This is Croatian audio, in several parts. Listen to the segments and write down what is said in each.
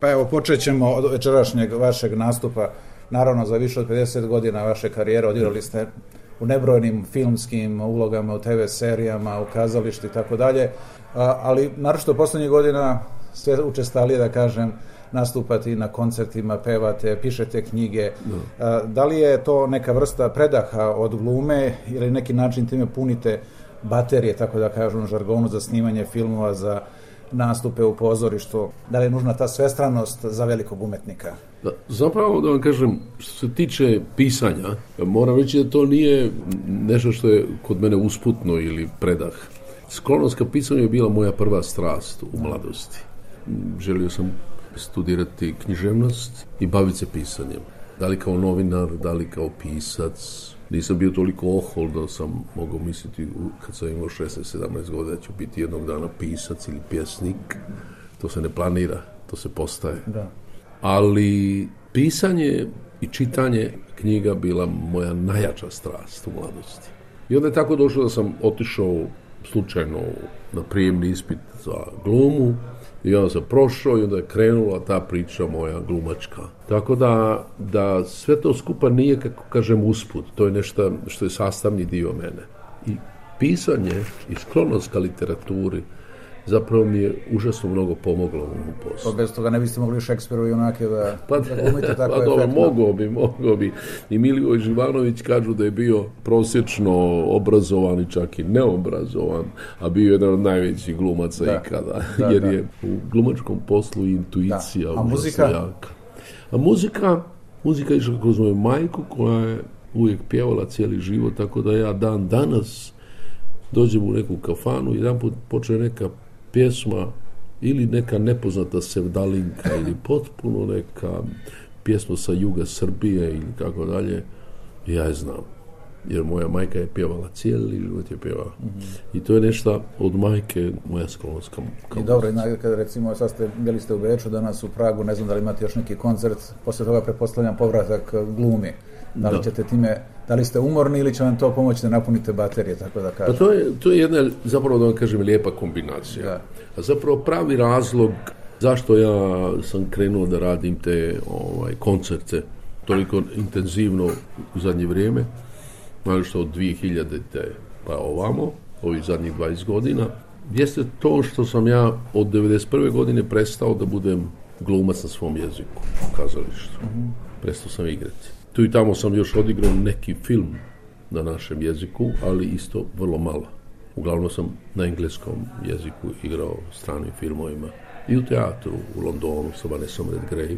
Pa evo, počet ćemo od večerašnjeg vašeg nastupa. Naravno, za više od 50 godina vaše karijere odigrali ste u nebrojnim filmskim ulogama, u TV serijama, u kazališti i tako dalje, ali naročito poslednjih godina sve učestalije, da kažem, nastupati na koncertima, pevate, pišete knjige. Da. da li je to neka vrsta predaha od glume ili neki način time punite baterije, tako da kažem, žargonu za snimanje filmova, za nastupe u pozorištu, da li je nužna ta svestranost za velikog umetnika? Da, zapravo da vam kažem, što se tiče pisanja, moram reći da to nije nešto što je kod mene usputno ili predah. Sklonost ka pisanju je bila moja prva strast u mladosti. Želio sam studirati književnost i baviti se pisanjem. Da li kao novinar, da li kao pisac, nisam bio toliko ohol da sam mogao misliti kad sam imao 16-17 godina da ću biti jednog dana pisac ili pjesnik. To se ne planira, to se postaje. Da. Ali pisanje i čitanje knjiga bila moja najjača strast u mladosti. I onda je tako došlo da sam otišao slučajno na prijemni ispit za glumu i onda sam prošao i onda je krenula ta priča moja glumačka. Tako da, da sve to skupa nije, kako kažem, usput. To je nešto što je sastavni dio mene. I pisanje i sklonost ka literaturi zapravo mi je užasno mnogo pomoglo u ovom poslu. Pa bez toga ne biste mogli Šekspiru i onake da, pa, da tako pa dobro, mogao bi, mogao bi. I Milivoj Živanović kažu da je bio prosječno obrazovan i čak i neobrazovan, a bio jedan od najvećih glumaca da. ikada. Da, jer da. je u glumačkom poslu intuicija da. A muzika? jaka. A muzika, muzika je išla kroz moju majku koja je uvijek pjevala cijeli život, tako da ja dan danas dođem u neku kafanu i jedan put počne neka pjesma ili neka nepoznata sevdalinka ili potpuno neka pjesma sa juga Srbije ili tako dalje, ja je znam. Jer moja majka je pjevala cijeli život je pjevala. Mm -hmm. I to je nešto od majke moja sklonost I dobro, i kada recimo sad ste, bili ste u Beču, danas u Pragu, ne znam da li imate još neki koncert, posle toga pretpostavljam povratak glumi. Da li ćete time, da li ste umorni ili će vam to pomoći da napunite baterije, tako da kažem? Pa to je, to je jedna, zapravo da vam kažem, lijepa kombinacija. Da. A zapravo pravi razlog zašto ja sam krenuo da radim te ovaj, koncerte toliko intenzivno u zadnje vrijeme, znači što od 2000 te pa ovamo, ovih zadnjih 20 godina, jeste to što sam ja od 91. godine prestao da budem glumac na svom jeziku u kazalištu. -hmm. Prestao sam igrati. Tu i tamo sam još odigrao neki film na našem jeziku, ali isto vrlo malo. Uglavnom sam na engleskom jeziku igrao stranim filmovima i u teatru u Londonu sa Vanessa Redgrave,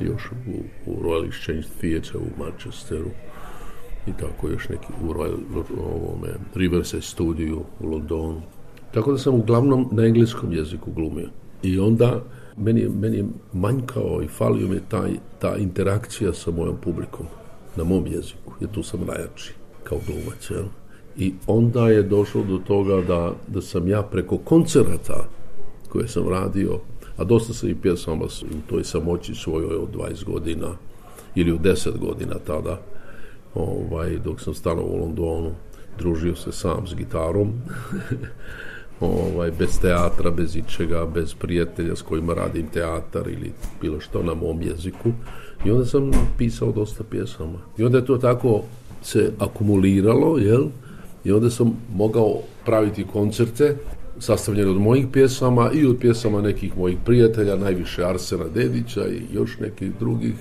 još u, u Royal Exchange Theatre u Manchesteru i tako još neki u Royal ovome, Riverside studiju u Londonu. Tako da sam uglavnom na engleskom jeziku glumio. I onda meni, meni je manjkao i falio mi taj, ta interakcija sa mojom publikom na mom jeziku, jer tu sam najjači kao glumac, jel? I onda je došlo do toga da, da sam ja preko koncerata koje sam radio, a dosta sam i pjesama u toj samoći svojoj od 20 godina ili u 10 godina tada, ovaj, dok sam stanao u Londonu, družio se sam s gitarom ovaj, bez teatra, bez ičega, bez prijatelja s kojima radim teatar ili bilo što na mom jeziku. I onda sam pisao dosta pjesama. I onda je to tako se akumuliralo, jel? I onda sam mogao praviti koncerte sastavljene od mojih pjesama i od pjesama nekih mojih prijatelja, najviše Arsena Dedića i još nekih drugih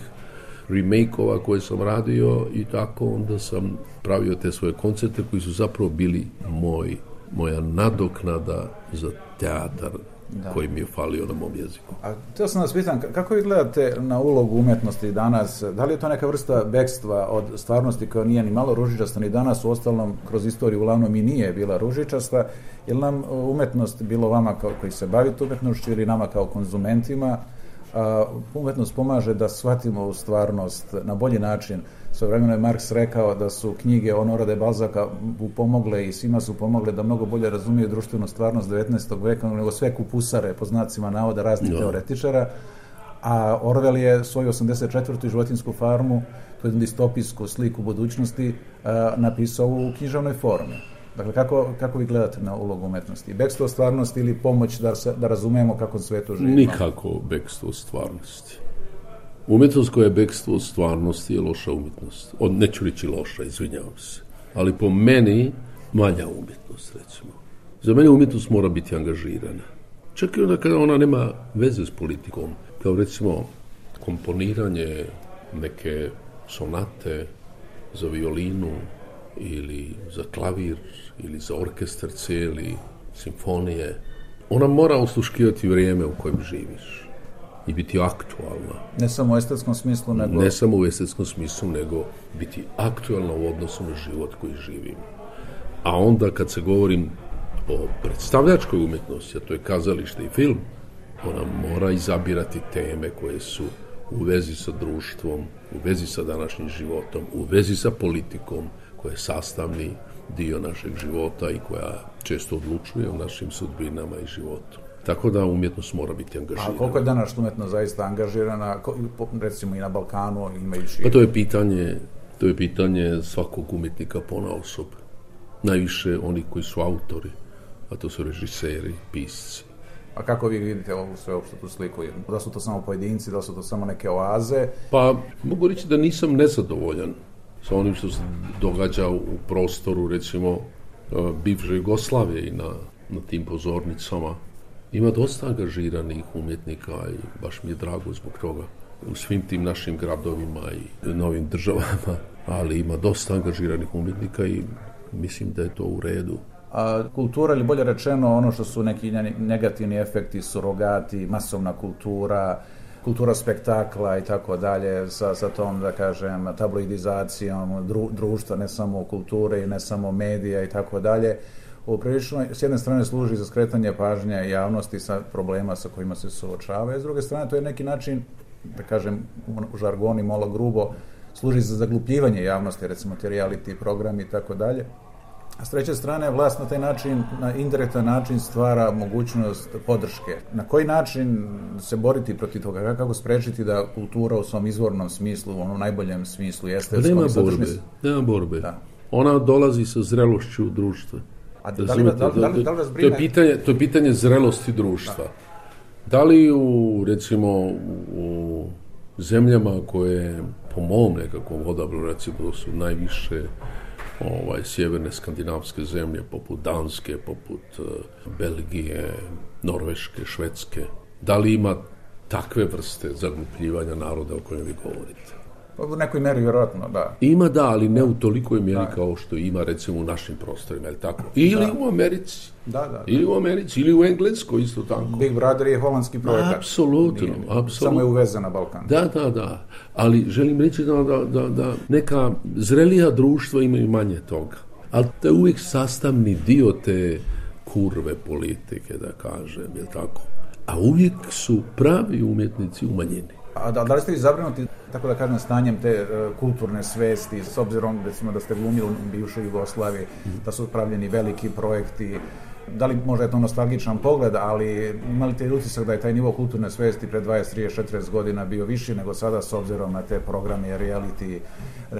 remake-ova koje sam radio i tako onda sam pravio te svoje koncerte koji su zapravo bili moji moja nadoknada za teatar da. koji mi je falio na mom jeziku. A to sam vas pitan, kako vi gledate na ulogu umetnosti danas? Da li je to neka vrsta bekstva od stvarnosti koja nije ni malo ružičasta ni danas, u ostalom kroz istoriju uglavnom i nije bila ružičasta, je nam umetnost bilo vama kao koji se bavite umetnošću ili nama kao konzumentima, a, umetnost pomaže da shvatimo stvarnost na bolji način. Sve vremeno je Marks rekao da su knjige Honora de Balzaka pomogle i svima su pomogle da mnogo bolje razumiju društvenu stvarnost 19. veka nego sve kupusare po znacima navoda raznih no. teoretičara. A Orwell je svoju 84. životinsku farmu, to je distopijsku sliku budućnosti, a, napisao u književnoj formi. Dakle, kako, kako vi gledate na ulogu umetnosti? Bekstvo stvarnosti ili pomoć da, se, da razumemo kako svetu živimo? Nikako bekstvo stvarnosti. Umjetnost koja je bekstvo stvarnosti je loša umjetnost. Od, neću reći loša, izvinjavam se. Ali po meni manja umjetnost, recimo. Za mene umjetnost mora biti angažirana. Čak i onda kada ona nema veze s politikom. Kao recimo komponiranje neke sonate za violinu ili za klavir ili za orkestar cijeli, simfonije. Ona mora osluškivati vrijeme u kojem živiš i biti aktualna. Ne samo u estetskom smislu, nego... Ne samo u estetskom smislu, nego biti aktualna u odnosu na život koji živim. A onda kad se govorim o predstavljačkoj umjetnosti, a to je kazalište i film, ona mora izabirati teme koje su u vezi sa društvom, u vezi sa današnjim životom, u vezi sa politikom, koja je sastavni dio našeg života i koja često odlučuje o našim sudbinama i životu. Tako da umjetnost mora biti angažirana. A koliko je danas umjetnost zaista angažirana, recimo i na Balkanu, imajući... Pa to je pitanje, to je pitanje svakog umjetnika pona osob. Najviše oni koji su autori, a to su režiseri, pisci. A kako vi vidite ovu sveopštu tu sliku? Da su to samo pojedinci, da su to samo neke oaze? Pa mogu reći da nisam nezadovoljan sa onim što se događa u prostoru, recimo, e, bivše Jugoslavije i na, na tim pozornicama. Ima dosta angažiranih umjetnika i baš mi je drago zbog toga u svim tim našim gradovima i novim državama, ali ima dosta angažiranih umjetnika i mislim da je to u redu. A kultura, ili bolje rečeno, ono što su neki negativni efekti, surogati, masovna kultura, kultura spektakla i tako dalje, sa, sa tom, da kažem, tabloidizacijom društva, ne samo kulture i ne samo medija i tako dalje, prilično, s jedne strane služi za skretanje pažnje javnosti sa problema sa kojima se suočava, s druge strane to je neki način, da kažem, u žargoni malo grubo, služi za zaglupljivanje javnosti, recimo te reality programi i tako dalje. A s treće strane, vlast na taj način, na indirektan način stvara mogućnost podrške. Na koji način se boriti protiv toga? Kako sprečiti da kultura u svom izvornom smislu, u onom najboljem smislu, jeste... Pa nema borbe, nema borbe. Da. Ona dolazi sa zrelošću društva. A da, li, da, da, li, da li to, je pitanje, to je pitanje zrelosti društva. Da. li u, recimo, u zemljama koje, po mom nekakvom odabru, recimo, su najviše ovaj, sjeverne skandinavske zemlje poput Danske, poput uh, Belgije, Norveške, Švedske. Da li ima takve vrste zaglupljivanja naroda o kojem vi govorite? Pa u nekoj meri vjerojatno, da. Ima da, ali ne u tolikoj mjeri kao što ima recimo u našim prostorima, je tako? Ili u Americi. Da, da, Ili u Americi, ili u Engleskoj isto tako. Big Brother je holandski projekat. Apsolutno, apsolutno. Samo je uvezen na Balkan. Da, da, da. Ali želim reći da, da, da, da neka zrelija društva imaju manje toga. Ali to je uvijek sastavni dio te kurve politike, da kažem, je tako? A uvijek su pravi umjetnici u manjini. A da, da li ste vi zabrinuti, tako da kažem, stanjem te uh, kulturne svesti, s obzirom recimo da ste glumili u bivšoj Jugoslaviji, da su pravljeni veliki projekti, da li možda je to nostalgičan pogled, ali imali te utisak da je taj nivo kulturne svesti pred 20, 30, 40 godina bio viši nego sada s obzirom na te programe reality,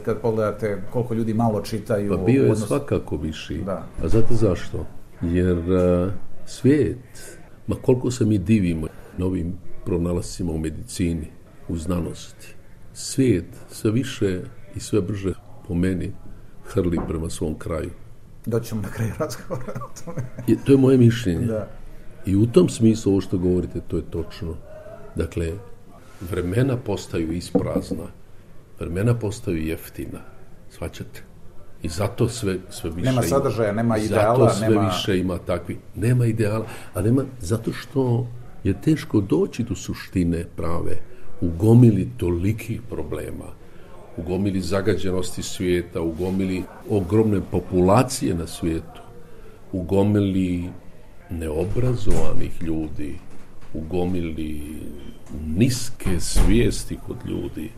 kad pogledate koliko ljudi malo čitaju. Pa bio je odnos... svakako viši. Da. A znate zašto? Jer uh, svijet, ma koliko se mi divimo novim pronalascima u medicini, u znanosti. Svijet sve više i sve brže po meni hrli prema svom kraju. Doćemo na kraju razgovora o tome. I, to je moje mišljenje. Da. I u tom smislu ovo što govorite, to je točno. Dakle, vremena postaju isprazna, vremena postaju jeftina, svaćate? I zato sve, sve više Nema sadržaja, nema ideala. Zato sve nema... više ima takvi. Nema ideala, a nema, zato što je teško doći do suštine prave u gomili tolikih problema, u gomili zagađenosti svijeta, u gomili ogromne populacije na svijetu, u gomili neobrazovanih ljudi, u gomili niske svijesti kod ljudi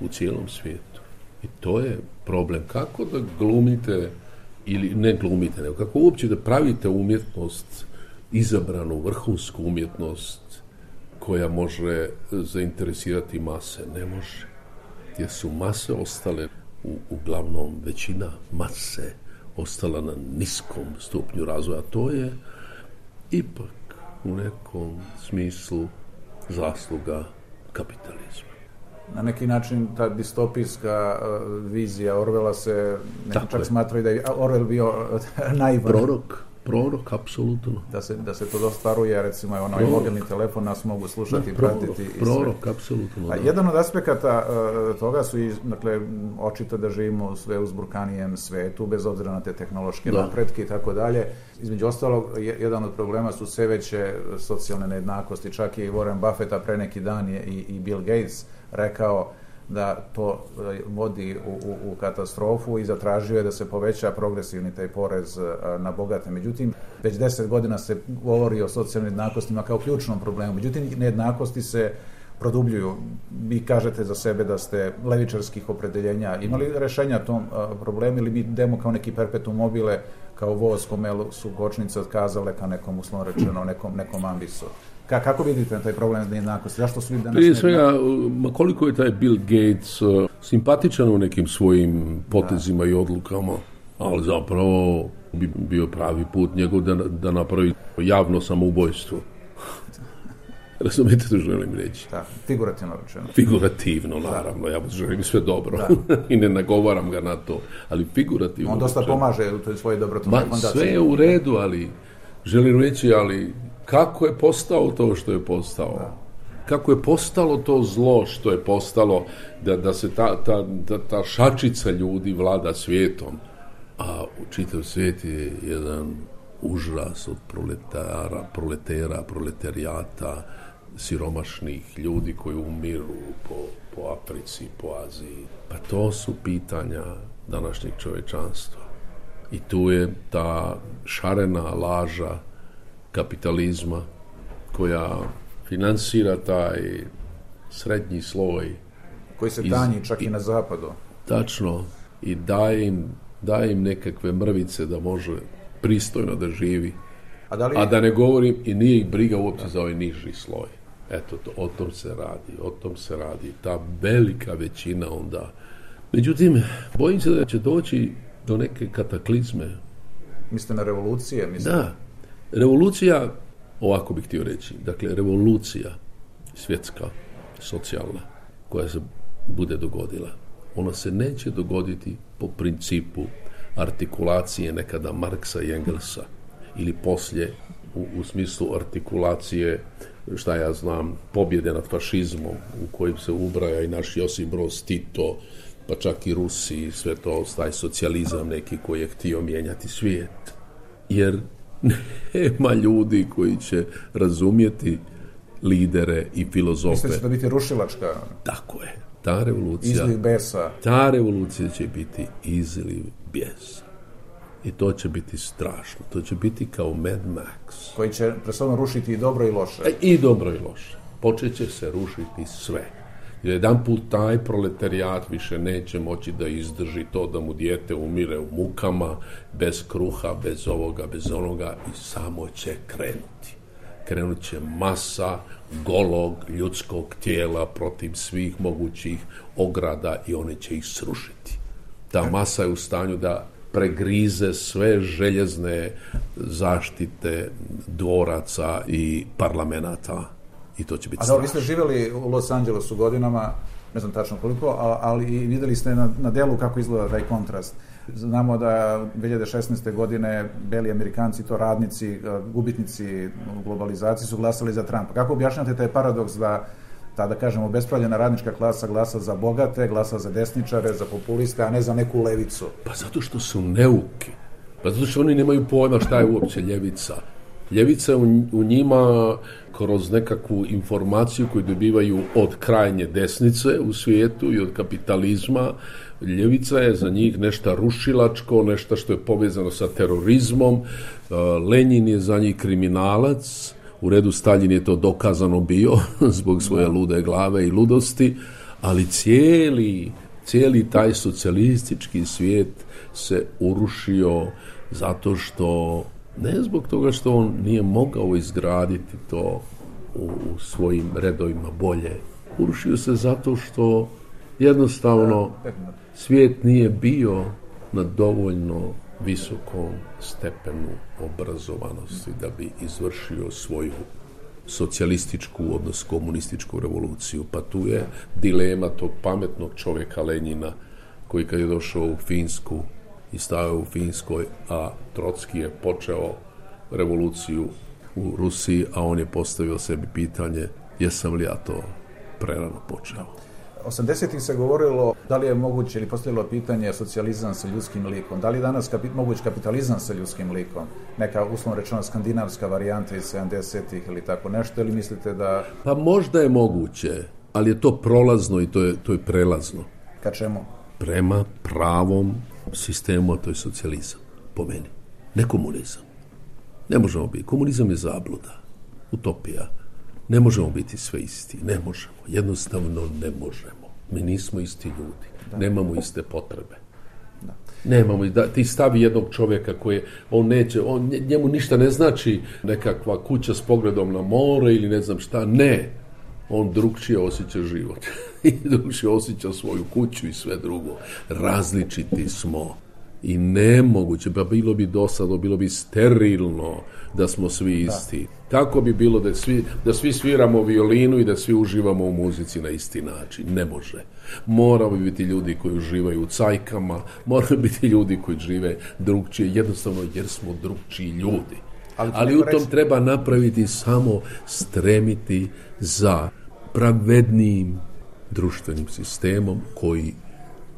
u cijelom svijetu. I to je problem. Kako da glumite ili ne glumite, nego kako uopće da pravite umjetnost, izabranu vrhunsku umjetnost, koja može zainteresirati mase. Ne može. Jer su mase ostale, u, uglavnom većina mase ostala na niskom stupnju razvoja. To je ipak u nekom smislu zasluga kapitalizma. Na neki način ta distopijska uh, vizija Orvela se čak smatraju da je Orwell bio naivan. Prorok prorok, apsolutno. Da se, da se to dostaruje, recimo, onaj mobilni telefon nas mogu slušati, da, pratiti. I prorok, apsolutno. A jedan od aspekata uh, toga su i, dakle, očito da živimo sve uzburkanijem svetu, bez obzira na te tehnološke da. napretke i tako dalje. Između ostalog, jedan od problema su sve veće socijalne nejednakosti. Čak i Warren Buffetta pre neki dan je i, i Bill Gates rekao da to e, vodi u, u, u katastrofu i zatražio je da se poveća progresivni taj porez e, na bogate. Međutim, već deset godina se govori o socijalnim jednakostima kao ključnom problemu. Međutim, nejednakosti se produbljuju. Vi kažete za sebe da ste levičarskih opredeljenja. Imali rešenja tom e, problemu ili mi idemo kao neki perpetuum mobile, kao voz kome su kočnice otkazale ka nekom, uslovno rečeno, nekom, nekom ambisu? Ka, kako vidite taj problem nejednakosti? Zašto su danas Prije svega, ma koliko je taj Bill Gates uh, simpatičan u nekim svojim potezima da. i odlukama, ali zapravo bi bio pravi put njegov da, da napravi javno samoubojstvo. Razumete što želim reći? Da, figurativno rečeno. Figurativno, naravno, ja želim sve dobro da. i ne nagovaram ga na to, ali figurativno. On dosta rečeno. pomaže u toj svojoj dobrotvornoj fondaciji. Sve je u redu, ali želim reći, ali kako je postao to što je postao. Kako je postalo to zlo što je postalo, da, da se ta, ta, da, ta šačica ljudi vlada svijetom, a u čitav svijet je jedan užas od proletara, proletera, proletarijata, siromašnih ljudi koji umiru po, po Africi, po Aziji. Pa to su pitanja današnjeg čovečanstva. I tu je ta šarena laža kapitalizma koja finansira taj srednji sloj. Koji se tanji čak i, na zapadu. Tačno. I daje im, daje im nekakve mrvice da može pristojno da živi. A da, li... A da ne govorim, i nije ih briga uopće za ovaj niži sloj. Eto, to, o tom se radi, o tom se radi. Ta velika većina onda. Međutim, bojim se da će doći do neke kataklizme. Mislite na revolucije? Mislite? Da, Revolucija, ovako bih htio reći, dakle, revolucija svjetska, socijalna, koja se bude dogodila, ona se neće dogoditi po principu artikulacije nekada Marksa i Engelsa ili poslije u, u smislu artikulacije šta ja znam, pobjede nad fašizmom u kojim se ubraja i naš Josip Broz Tito, pa čak i Rusi, sve to, taj socijalizam neki koji je htio mijenjati svijet. Jer nema ljudi koji će razumjeti lidere i filozofe. Mislite će da biti rušilačka? Tako je. Ta revolucija... Izliv besa. Ta revolucija će biti izliv besa. I to će biti strašno. To će biti kao Mad Max. Koji će presodno rušiti i dobro i loše. E, I dobro i loše. Počeće se rušiti sve. Jedan put taj proletarijat više neće moći da izdrži to da mu dijete umire u mukama, bez kruha, bez ovoga, bez onoga i samo će krenuti. Krenut će masa golog ljudskog tijela protiv svih mogućih ograda i one će ih srušiti. Ta masa je u stanju da pregrize sve željezne zaštite dvoraca i parlamenta i to će biti A da, vi ste živjeli u Los Angelesu godinama, ne znam tačno koliko, ali i videli ste na, na delu kako izgleda taj kontrast. Znamo da 2016. godine beli Amerikanci, to radnici, e, gubitnici globalizacije su glasali za Trumpa. Kako objašnjate taj paradoks da ta, da kažemo, bespravljena radnička klasa glasa za bogate, glasa za desničare, za populiste, a ne za neku levicu? Pa zato što su neuki. Pa zato što oni nemaju pojma šta je uopće ljevica. Ljevica u, njima kroz nekakvu informaciju koju dobivaju od krajnje desnice u svijetu i od kapitalizma, ljevica je za njih nešto rušilačko, nešto što je povezano sa terorizmom, uh, Lenin je za njih kriminalac, u redu Stalin je to dokazano bio zbog svoje lude glave i ludosti, ali cijeli, cijeli taj socijalistički svijet se urušio zato što Ne zbog toga što on nije mogao izgraditi to u, svojim redovima bolje. Urušio se zato što jednostavno svijet nije bio na dovoljno visokom stepenu obrazovanosti da bi izvršio svoju socijalističku, odnosno komunističku revoluciju. Pa tu je dilema tog pametnog čovjeka Lenjina koji kad je došao u Finsku i stavio u Finskoj, a Trotski je počeo revoluciju u Rusiji, a on je postavio sebi pitanje jesam li ja to prerano počeo. 80-ih se govorilo da li je moguće ili postavilo pitanje socijalizam sa ljudskim likom. Da li je danas kapi, moguć kapitalizam sa ljudskim likom? Neka uslovno rečeno skandinavska varijanta iz 70-ih ili tako nešto ili mislite da... Pa možda je moguće, ali je to prolazno i to je, to je prelazno. Ka čemu? Prema pravom sistemu, a to je socijalizam, po meni. Ne komunizam. Ne možemo biti. Komunizam je zabluda, utopija. Ne možemo biti sve isti, ne možemo. Jednostavno ne možemo. Mi nismo isti ljudi. Nemamo iste potrebe. Da. Nemamo, da, ti stavi jednog čovjeka koji, on neće, on, njemu ništa ne znači nekakva kuća s pogledom na more ili ne znam šta, ne. On drugčije osjeća život. I drugčije osjeća svoju kuću i sve drugo. Različiti smo i nemoguće, pa bilo bi dosadno, bilo bi sterilno da smo svi isti. Kako bi bilo da svi, da svi sviramo violinu i da svi uživamo u muzici na isti način? Ne može. Moraju biti ljudi koji uživaju u cajkama, moraju biti ljudi koji žive drugčije, jednostavno jer smo drugčiji ljudi. Ali, Ali u tom treba napraviti samo stremiti za pravednijim društvenim sistemom koji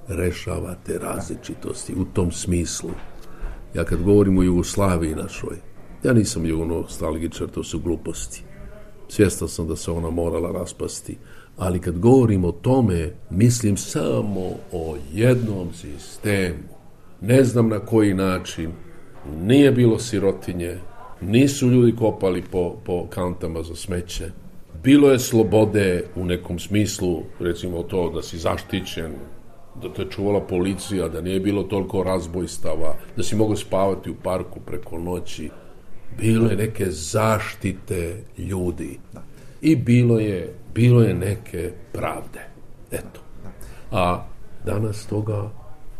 rešava te različitosti u tom smislu. Ja kad govorim o Jugoslaviji našoj, ja nisam jugonostalgičar, to su gluposti. Svjestan sam da se ona morala raspasti, ali kad govorim o tome, mislim samo o jednom sistemu. Ne znam na koji način, nije bilo sirotinje, nisu ljudi kopali po, po kantama za smeće, bilo je slobode u nekom smislu, recimo to da si zaštićen, da te čuvala policija, da nije bilo toliko razbojstava, da si mogao spavati u parku preko noći. Bilo je neke zaštite ljudi. I bilo je, bilo je neke pravde. Eto. A danas toga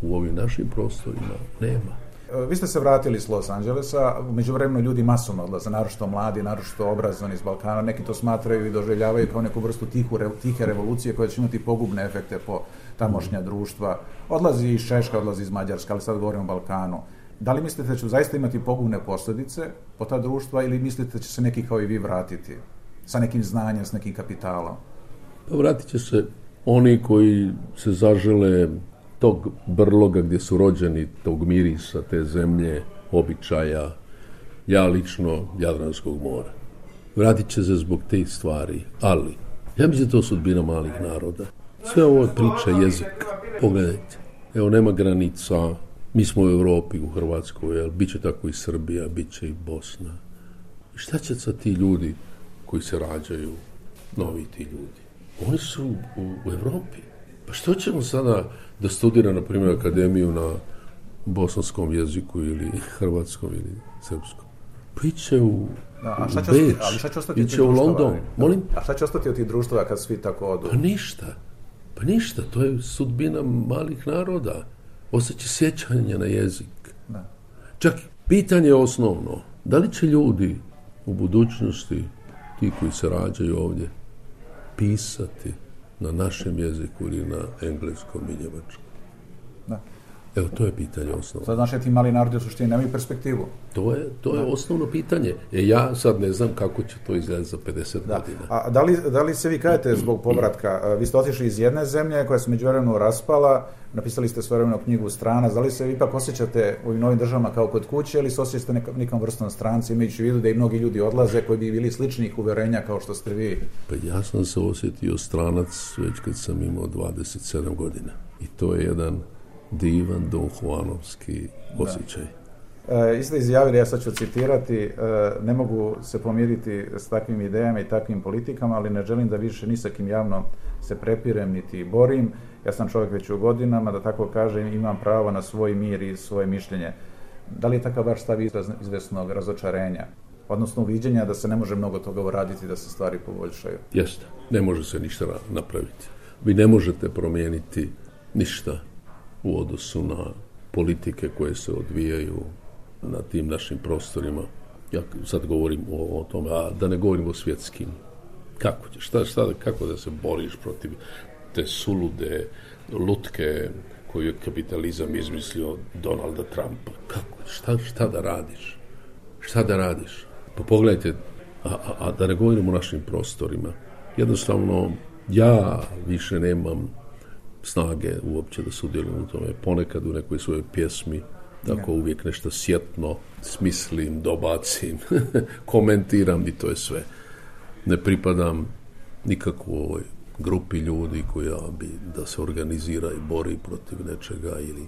u ovim našim prostorima nema. E, vi ste se vratili iz Los Angelesa, međuvremeno ljudi masovno odlaze, naročito mladi, naročito obrazovani iz Balkana, neki to smatraju i doživljavaju kao neku vrstu tihu, tihe revolucije koja će imati pogubne efekte po tamošnja društva. Odlazi iz Češka, odlazi iz Mađarska, ali sad govorimo o Balkanu. Da li mislite da će zaista imati pogubne posljedice po ta društva ili mislite da će se neki kao i vi vratiti sa nekim znanjem, s nekim kapitalom? Pa vratit će se oni koji se zažele tog brloga gdje su rođeni, tog mirisa, te zemlje, običaja, ja lično Jadranskog mora. Vratit će se zbog tih stvari, ali ja mislim to sudbina malih naroda. Sve ovo je priča jezik. Pogledajte, evo nema granica, mi smo u Europi, u Hrvatskoj, jel, bit će tako i Srbija, bit će i Bosna. Šta će sa ti ljudi koji se rađaju, novi ti ljudi? Oni su u, u Europi. Pa što ćemo sada da studira, na primjer, akademiju na bosanskom jeziku ili hrvatskom ili srpskom? Pa iće u, da, a šta će Beč, ostati, ali šta će ostati iće u London. Molim? A šta će ostati od tih društva kad svi tako odu? Pa ništa. Pa ništa, to je sudbina malih naroda. Ostaće sjećanje na jezik. Da. Čak pitanje je osnovno. Da li će ljudi u budućnosti, ti koji se rađaju ovdje, pisati na našem jeziku ili na engleskom i njemačkom? Da. Evo, to je pitanje osnovno. Sad, znaš, ti mali narodi u suštini nemaju perspektivu. To je, to je osnovno pitanje. E, ja sad ne znam kako će to izgledati za 50 da. godina. A da li, da li se vi kajete zbog povratka? Vi ste otišli iz jedne zemlje koja se međuvremeno raspala, napisali ste svojevremeno knjigu strana, da li se ipak osjećate u ovim novim državama kao kod kuće ili se osjećate nekom, nekom vrstom stranci, imajući u vidu da i mnogi ljudi odlaze koji bi bili sličnih uverenja kao što ste vi? Pa ja sam se osjetio stranac već kad sam imao 27 godina. I to je jedan divan Don Juanovski osjećaj. E, isto izjavili, ja sad ću citirati, e, ne mogu se pomiriti s takvim idejama i takvim politikama, ali ne želim da više ni sa kim javno se prepirem niti borim. Ja sam čovjek već u godinama, da tako kažem, imam pravo na svoj mir i svoje mišljenje. Da li je takav vaš stav izvesnog razočarenja? Odnosno uviđenja da se ne može mnogo toga uraditi da se stvari poboljšaju? Jeste, ne može se ništa napraviti. Vi ne možete promijeniti ništa u odnosu na politike koje se odvijaju na tim našim prostorima. Ja sad govorim o, o tome, a da ne govorim o svjetskim. Kako ćeš, šta, šta, kako da se boriš protiv te sulude lutke koju je kapitalizam izmislio Donalda Trumpa. Kako, šta, šta da radiš? Šta da radiš? Pa pogledajte, a, a, a da ne govorim o našim prostorima. Jednostavno, ja više nemam snage uopće da sudjelujem u tome. Ponekad u nekoj svojoj pjesmi tako uvijek nešto sjetno smislim, dobacim, komentiram i to je sve. Ne pripadam nikakvoj grupi ljudi koja bi da se organizira i bori protiv nečega ili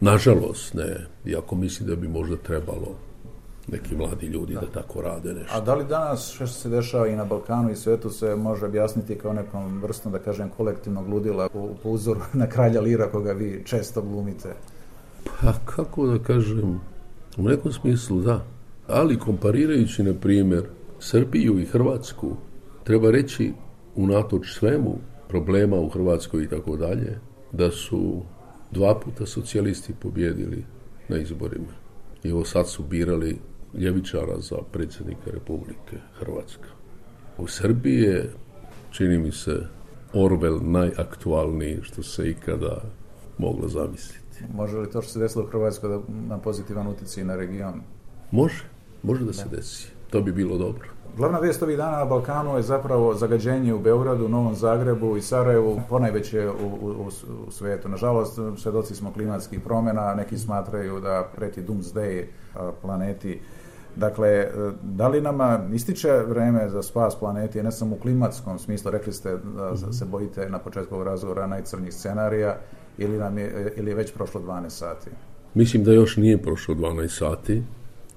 nažalost ne, iako mislim da bi možda trebalo neki mladi ljudi da, tako rade nešto. A da li danas što se dešava i na Balkanu i svetu se može objasniti kao nekom vrstom, da kažem, kolektivnog ludila po, po uzoru na kralja Lira koga vi često glumite? Pa kako da kažem, u nekom smislu da. Ali komparirajući, na primjer, Srbiju i Hrvatsku, treba reći unatoč svemu problema u Hrvatskoj i tako dalje, da su dva puta socijalisti pobjedili na izborima. I evo sad su birali ljevičara za predsjednika Republike Hrvatska. U Srbiji je, čini mi se, Orwell najaktualniji što se ikada moglo zamisliti. Može li to što se desilo u Hrvatskoj da na pozitivan utjecaj na region? Može, može da se desi. To bi bilo dobro. Glavna vijest ovih dana na Balkanu je zapravo zagađenje u Beogradu, Novom Zagrebu i Sarajevu, ponajveće u, u, u svijetu. Nažalost, svjedoci smo klimatskih promjena, neki smatraju da preti doomsday planeti. Dakle, da li nama ističe vreme za spas planeti, ne samo u klimatskom smislu, rekli ste da mhm. se bojite na početku ovog razgovora najcrnjih scenarija, ili, nam je, ili je već prošlo 12 sati? Mislim da još nije prošlo 12 sati,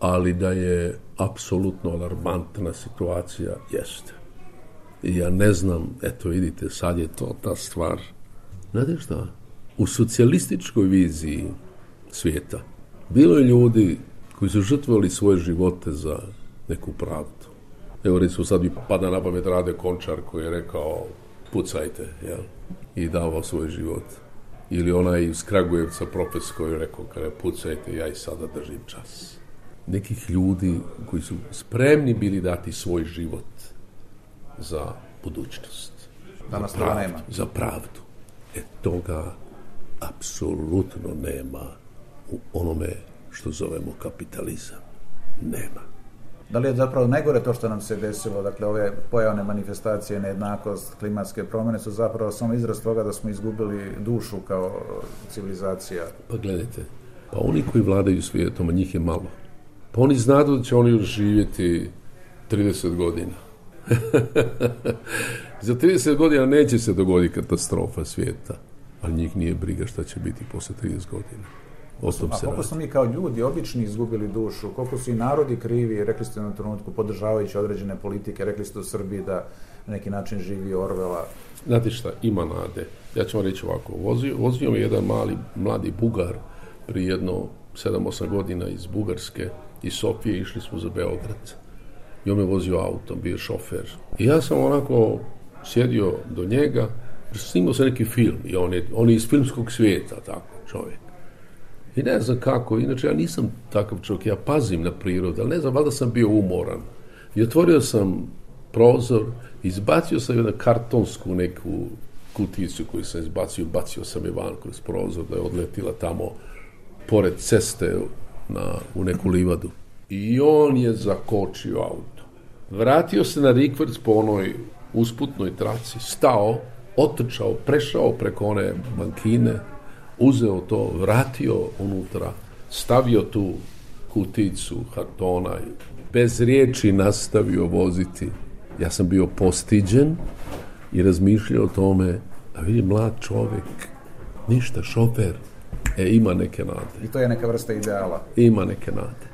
ali da je apsolutno alarmantna situacija, jeste. I ja ne znam, eto vidite, sad je to ta stvar. Znate šta? U socijalističkoj viziji svijeta bilo je ljudi koji su žrtvovali svoje živote za neku pravdu. Evo recimo sad mi pada na pamet Rade Končar koji je rekao pucajte, jel? I davao svoj život. Ili onaj iz Kragujevca profesor koji je rekao kada pucajte, ja i sada držim čas nekih ljudi koji su spremni bili dati svoj život za budućnost. Danas za pravdu, nema. Za pravdu. E toga apsolutno nema u onome što zovemo kapitalizam. Nema. Da li je zapravo najgore to što nam se desilo, dakle ove pojavne manifestacije, nejednakost, klimatske promjene su zapravo samo izraz toga da smo izgubili dušu kao civilizacija? Pa gledajte, pa oni koji vladaju svijetom, a njih je malo, pa oni znadu da će oni živjeti 30 godina. Za 30 godina neće se dogoditi katastrofa svijeta, ali njih nije briga šta će biti poslije 30 godina. O tom A koliko smo mi kao ljudi obični izgubili dušu, koliko su i narodi krivi, rekli ste na trenutku, podržavajući određene politike, rekli ste u Srbiji da na neki način živi Orvela. Znate šta, ima nade. Ja ću vam reći ovako, vozio, vozio mi jedan mali, mladi Bugar prije jedno 7-8 godina iz Bugarske iz Sofije išli smo za Beograd. I on me vozio autom, bio šofer. I ja sam onako sjedio do njega, snimao se neki film i on je, on je iz filmskog svijeta, tako, čovjek. I ne znam kako, inače ja nisam takav čovjek, ja pazim na prirodu, ali ne znam, valjda sam bio umoran. I otvorio sam prozor, izbacio sam jednu kartonsku neku kuticu koju sam izbacio, bacio sam je van kroz prozor da je odletila tamo pored ceste na, u neku livadu. I on je zakočio auto. Vratio se na rikvrc po onoj usputnoj traci, stao, otrčao, prešao preko one bankine, uzeo to, vratio unutra, stavio tu kuticu kartona i bez riječi nastavio voziti. Ja sam bio postiđen i razmišljao o tome, a vidi mlad čovjek, ništa, šofer, E, ima neke nade. I to je neka vrsta ideala. Ima neke nade.